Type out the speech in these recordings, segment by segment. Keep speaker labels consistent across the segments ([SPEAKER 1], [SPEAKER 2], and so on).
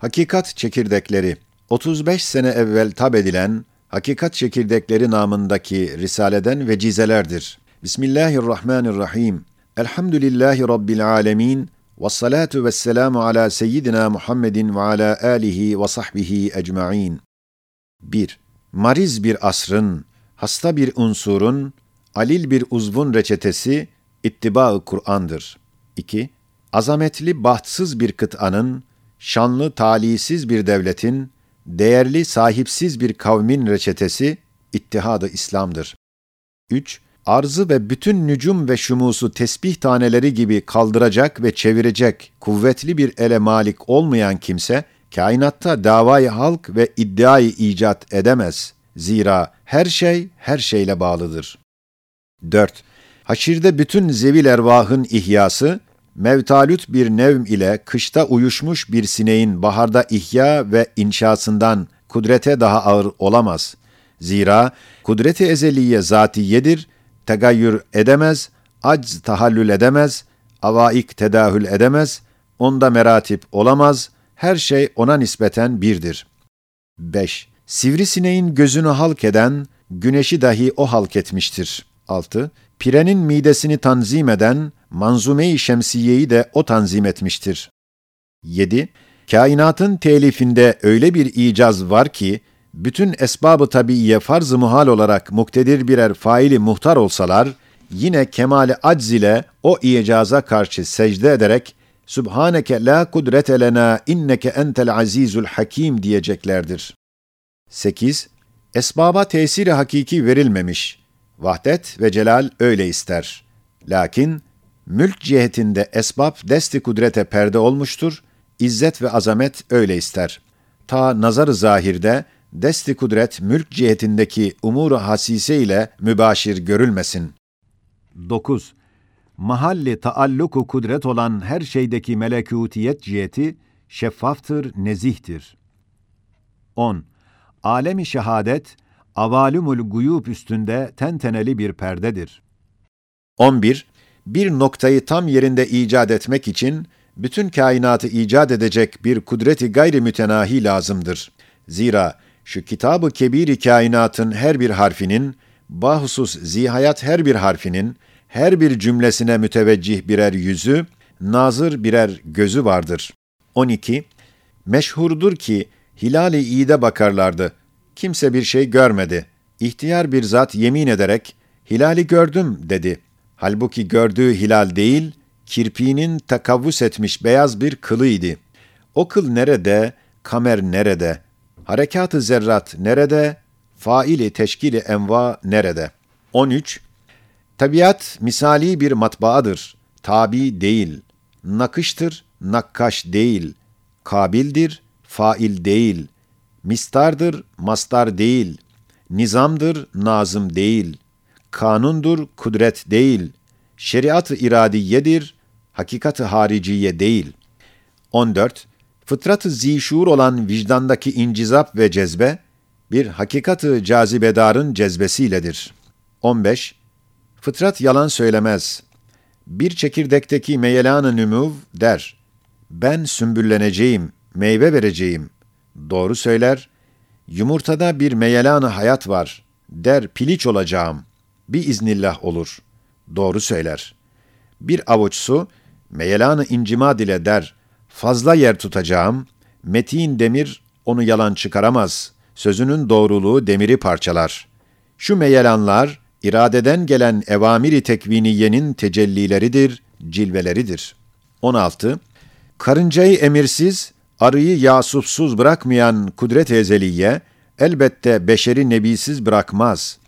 [SPEAKER 1] Hakikat çekirdekleri 35 sene evvel tab edilen Hakikat çekirdekleri namındaki risaleden vecizelerdir. Bismillahirrahmanirrahim. Elhamdülillahi Rabbil alemin. Ve salatu ve selamu ala seyyidina Muhammedin ve ala alihi ve sahbihi ecma'in. 1. Mariz bir asrın, hasta bir unsurun, alil bir uzvun reçetesi, ittiba-ı Kur'an'dır. 2. Azametli bahtsız bir kıtanın, şanlı talisiz bir devletin, değerli sahipsiz bir kavmin reçetesi, ittihadı İslam'dır. 3. Arzı ve bütün nücum ve şumusu tesbih taneleri gibi kaldıracak ve çevirecek kuvvetli bir ele malik olmayan kimse, kainatta davayı halk ve iddiayı icat edemez. Zira her şey her şeyle bağlıdır. 4. Haşirde bütün zevil ervahın ihyası, mevtalüt bir nevm ile kışta uyuşmuş bir sineğin baharda ihya ve inşasından kudrete daha ağır olamaz. Zira kudreti ezeliye zatiyedir, tegayyür edemez, acz tahallül edemez, avaik tedahül edemez, onda meratip olamaz, her şey ona nispeten birdir. 5. Sivrisineğin gözünü halk eden, güneşi dahi o halk etmiştir. 6. Pirenin midesini tanzim eden, manzume-i şemsiyeyi de o tanzim etmiştir. 7. Kainatın telifinde öyle bir icaz var ki, bütün esbabı tabiiye farz-ı muhal olarak muktedir birer faili muhtar olsalar, yine kemali acz ile o icaza karşı secde ederek, Sübhaneke la kudrete lena inneke entel azizul hakim diyeceklerdir. 8. Esbaba tesiri hakiki verilmemiş. Vahdet ve celal öyle ister. Lakin mülk cihetinde esbab desti kudrete perde olmuştur, izzet ve azamet öyle ister. Ta nazar-ı zahirde desti kudret mülk cihetindeki umur-u hasise ile mübaşir görülmesin. 9. Mahalli taalluku kudret olan her şeydeki melekutiyet ciheti şeffaftır, nezihtir. 10. Alemi şehadet, avalumul guyub üstünde tenteneli bir perdedir. 11. Bir noktayı tam yerinde icat etmek için bütün kainatı icat edecek bir kudreti gayri mütenahi lazımdır. Zira şu kitabı kebiri kainatın her bir harfinin, bahusus zihayat her bir harfinin, her bir cümlesine müteveccih birer yüzü, nazır birer gözü vardır. 12. Meşhurdur ki, hilali iyide bakarlardı. Kimse bir şey görmedi. İhtiyar bir zat yemin ederek, hilali gördüm dedi. Halbuki gördüğü hilal değil, kirpiğinin takavvus etmiş beyaz bir kılıydı. O kıl nerede, kamer nerede, harekat-ı zerrat nerede, faili teşkili enva nerede? 13. Tabiat misali bir matbaadır, tabi değil, nakıştır, nakkaş değil, kabildir, fail değil, mistardır, mastar değil, nizamdır, nazım değil, kanundur, kudret değil, şeriat-ı iradiyedir, hakikat-ı hariciye değil. 14. Fıtrat-ı zişur olan vicdandaki incizap ve cezbe, bir hakikat-ı cazibedarın cezbesiyledir. 15. Fıtrat yalan söylemez. Bir çekirdekteki meyelan-ı nümuv der. Ben sümbülleneceğim, meyve vereceğim. Doğru söyler. Yumurtada bir meyelan-ı hayat var. Der piliç olacağım. Bir iznillah olur. Doğru söyler. Bir avuç su, meyelan-ı incimad ile der. Fazla yer tutacağım. Metin demir onu yalan çıkaramaz. Sözünün doğruluğu demiri parçalar. Şu meyelanlar, iradeden gelen evamiri tekviniyenin tecellileridir, cilveleridir. 16. Karıncayı emirsiz, arıyı yasupsuz bırakmayan kudret ezeliye, elbette beşeri nebisiz bırakmaz.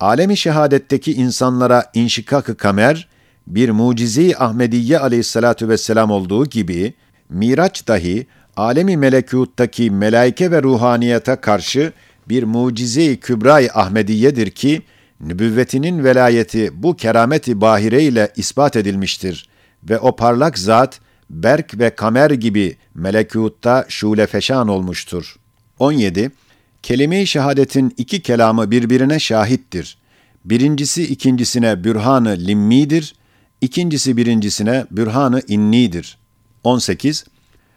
[SPEAKER 1] Alemi şehadetteki insanlara inşikak-ı kamer, bir mucize-i Ahmediye aleyhissalatu vesselam olduğu gibi, Miraç dahi, alemi melekuttaki melaike ve ruhaniyete karşı bir mucize-i kübra-i Ahmediyedir ki, nübüvvetinin velayeti bu kerameti bahire ile ispat edilmiştir ve o parlak zat, berk ve kamer gibi melekutta şule feşan olmuştur. 17. Kelime-i şehadetin iki kelamı birbirine şahittir. Birincisi ikincisine bürhanı limmidir, ikincisi birincisine bürhanı innidir. 18.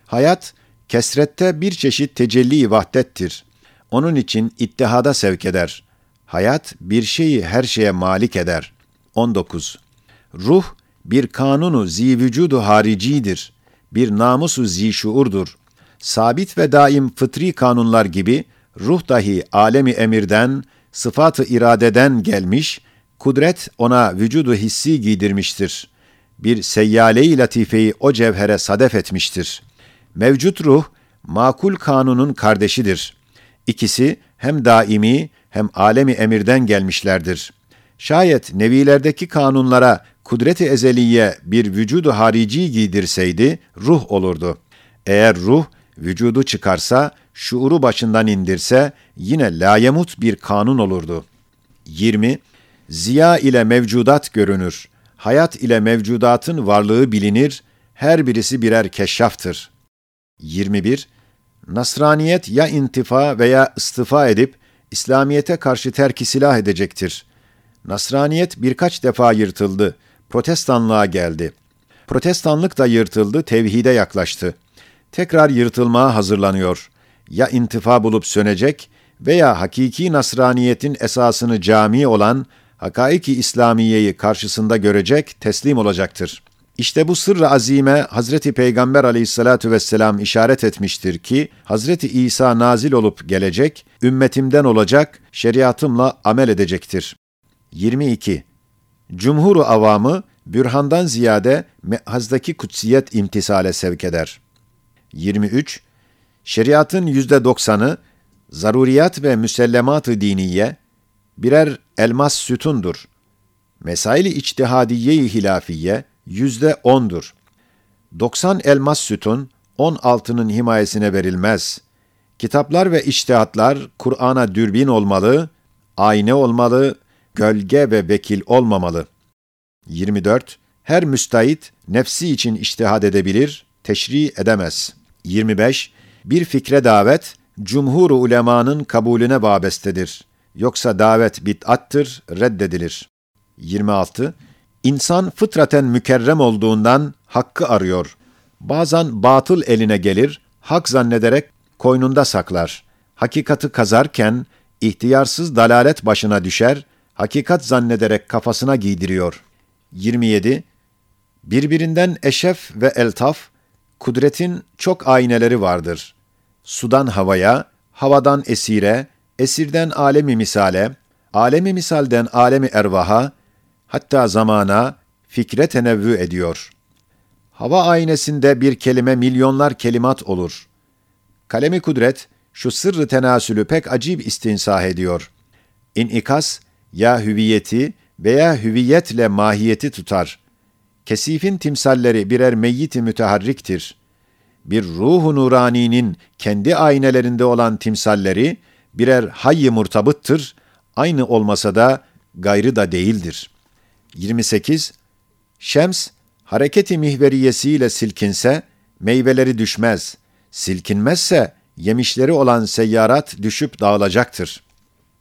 [SPEAKER 1] Hayat, Kesrette bir çeşit tecelli vahdettir. Onun için ittihada sevk eder. Hayat bir şeyi her şeye malik eder. 19. Ruh bir kanunu zi vücudu haricidir. Bir namusu zi şuurdur. Sabit ve daim fıtri kanunlar gibi ruh dahi alemi emirden, sıfatı iradeden gelmiş, kudret ona vücudu hissi giydirmiştir. Bir seyyale-i latifeyi o cevhere sadef etmiştir. Mevcut ruh, makul kanunun kardeşidir. İkisi hem daimi hem alemi emirden gelmişlerdir. Şayet nevilerdeki kanunlara kudret-i ezeliye bir vücudu harici giydirseydi ruh olurdu. Eğer ruh vücudu çıkarsa, şuuru başından indirse yine layemut bir kanun olurdu. 20. Ziya ile mevcudat görünür. Hayat ile mevcudatın varlığı bilinir. Her birisi birer keşşaftır. 21. Nasraniyet ya intifa veya istifa edip İslamiyete karşı terki silah edecektir. Nasraniyet birkaç defa yırtıldı. Protestanlığa geldi. Protestanlık da yırtıldı, tevhide yaklaştı. Tekrar yırtılmaya hazırlanıyor. Ya intifa bulup sönecek veya hakiki Nasraniyetin esasını cami olan hakaiki İslamiyeyi karşısında görecek, teslim olacaktır. İşte bu sırrı azime Hazreti Peygamber aleyhissalatu vesselam işaret etmiştir ki, Hazreti İsa nazil olup gelecek, ümmetimden olacak, şeriatımla amel edecektir. 22. Cumhuru avamı, bürhandan ziyade mehazdaki kutsiyet imtisale sevk eder. 23. Şeriatın yüzde doksanı, zaruriyat ve müsellemat-ı diniye, birer elmas sütundur. Mesail-i içtihadiye-i hilafiye, yüzde ondur. 90 elmas sütun, 10 altının himayesine verilmez. Kitaplar ve içtihatlar Kur'an'a dürbin olmalı, ayna olmalı, gölge ve vekil olmamalı. 24. Her müstahit nefsi için içtihad edebilir, teşri edemez. 25. Bir fikre davet, cumhur ulemanın kabulüne vabestedir. Yoksa davet bid'attır, reddedilir. 26. İnsan fıtraten mükerrem olduğundan hakkı arıyor. Bazen batıl eline gelir, hak zannederek koynunda saklar. Hakikati kazarken ihtiyarsız dalalet başına düşer, hakikat zannederek kafasına giydiriyor. 27. Birbirinden eşef ve eltaf, kudretin çok ayneleri vardır. Sudan havaya, havadan esire, esirden alemi misale, alemi misalden alemi ervaha, hatta zamana, fikre tenevvü ediyor. Hava aynesinde bir kelime milyonlar kelimat olur. Kalemi kudret, şu sırrı tenasülü pek acib istinsah ediyor. İnikas, ya hüviyeti veya hüviyetle mahiyeti tutar. Kesifin timsalleri birer meyyit-i müteharriktir. Bir ruhu nuraninin kendi aynelerinde olan timsalleri birer hayy murtabıttır, aynı olmasa da gayrı da değildir. 28. Şems, hareketi mihveriyesiyle silkinse, meyveleri düşmez. Silkinmezse, yemişleri olan seyyarat düşüp dağılacaktır.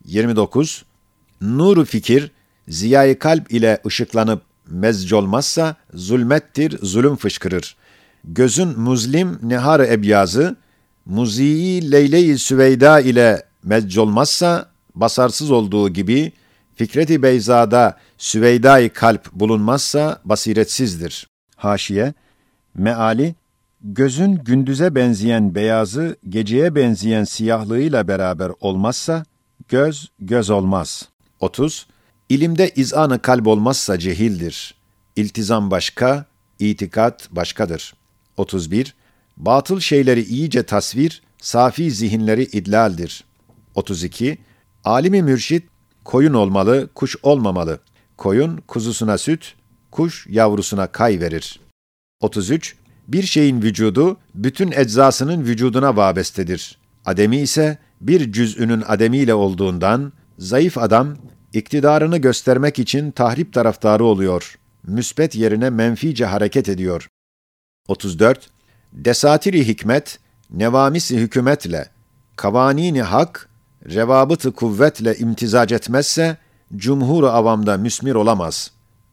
[SPEAKER 1] 29. Nuru fikir, ziyayı kalp ile ışıklanıp mezcolmazsa zulmettir, zulüm fışkırır. Gözün muzlim nehar ebyazı, muziyi leyle-i süveyda ile mezcolmazsa basarsız olduğu gibi Fikreti Beyza'da Süveyda-i kalp bulunmazsa basiretsizdir. Haşiye, meali, gözün gündüze benzeyen beyazı geceye benzeyen siyahlığıyla beraber olmazsa, göz göz olmaz. 30. İlimde izanı kalp olmazsa cehildir. İltizam başka, itikat başkadır. 31. Batıl şeyleri iyice tasvir, safi zihinleri idlaldir. 32. Alimi mürşit, koyun olmalı, kuş olmamalı. Koyun kuzusuna süt, kuş yavrusuna kay verir. 33. Bir şeyin vücudu, bütün eczasının vücuduna vabestedir. Ademi ise bir cüz'ünün ademiyle olduğundan, zayıf adam, iktidarını göstermek için tahrip taraftarı oluyor. Müsbet yerine menfice hareket ediyor. 34. Desatiri hikmet, nevamisi hükümetle, kavanini hak, revabıtı kuvvetle imtizac etmezse, cumhur avamda müsmir olamaz.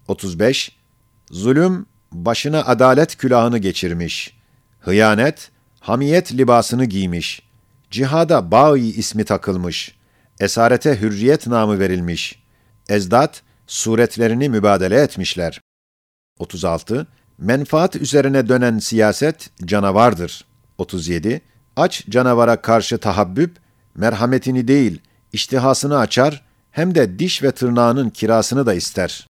[SPEAKER 1] 35. Zulüm, başına adalet külahını geçirmiş. Hıyanet, Hamiyet libasını giymiş. Cihada Ba'i ismi takılmış. Esarete hürriyet namı verilmiş. Ezdat, suretlerini mübadele etmişler. 36. Menfaat üzerine dönen siyaset canavardır. 37. Aç canavara karşı tahabbüp, merhametini değil, iştihasını açar, hem de diş ve tırnağının kirasını da ister.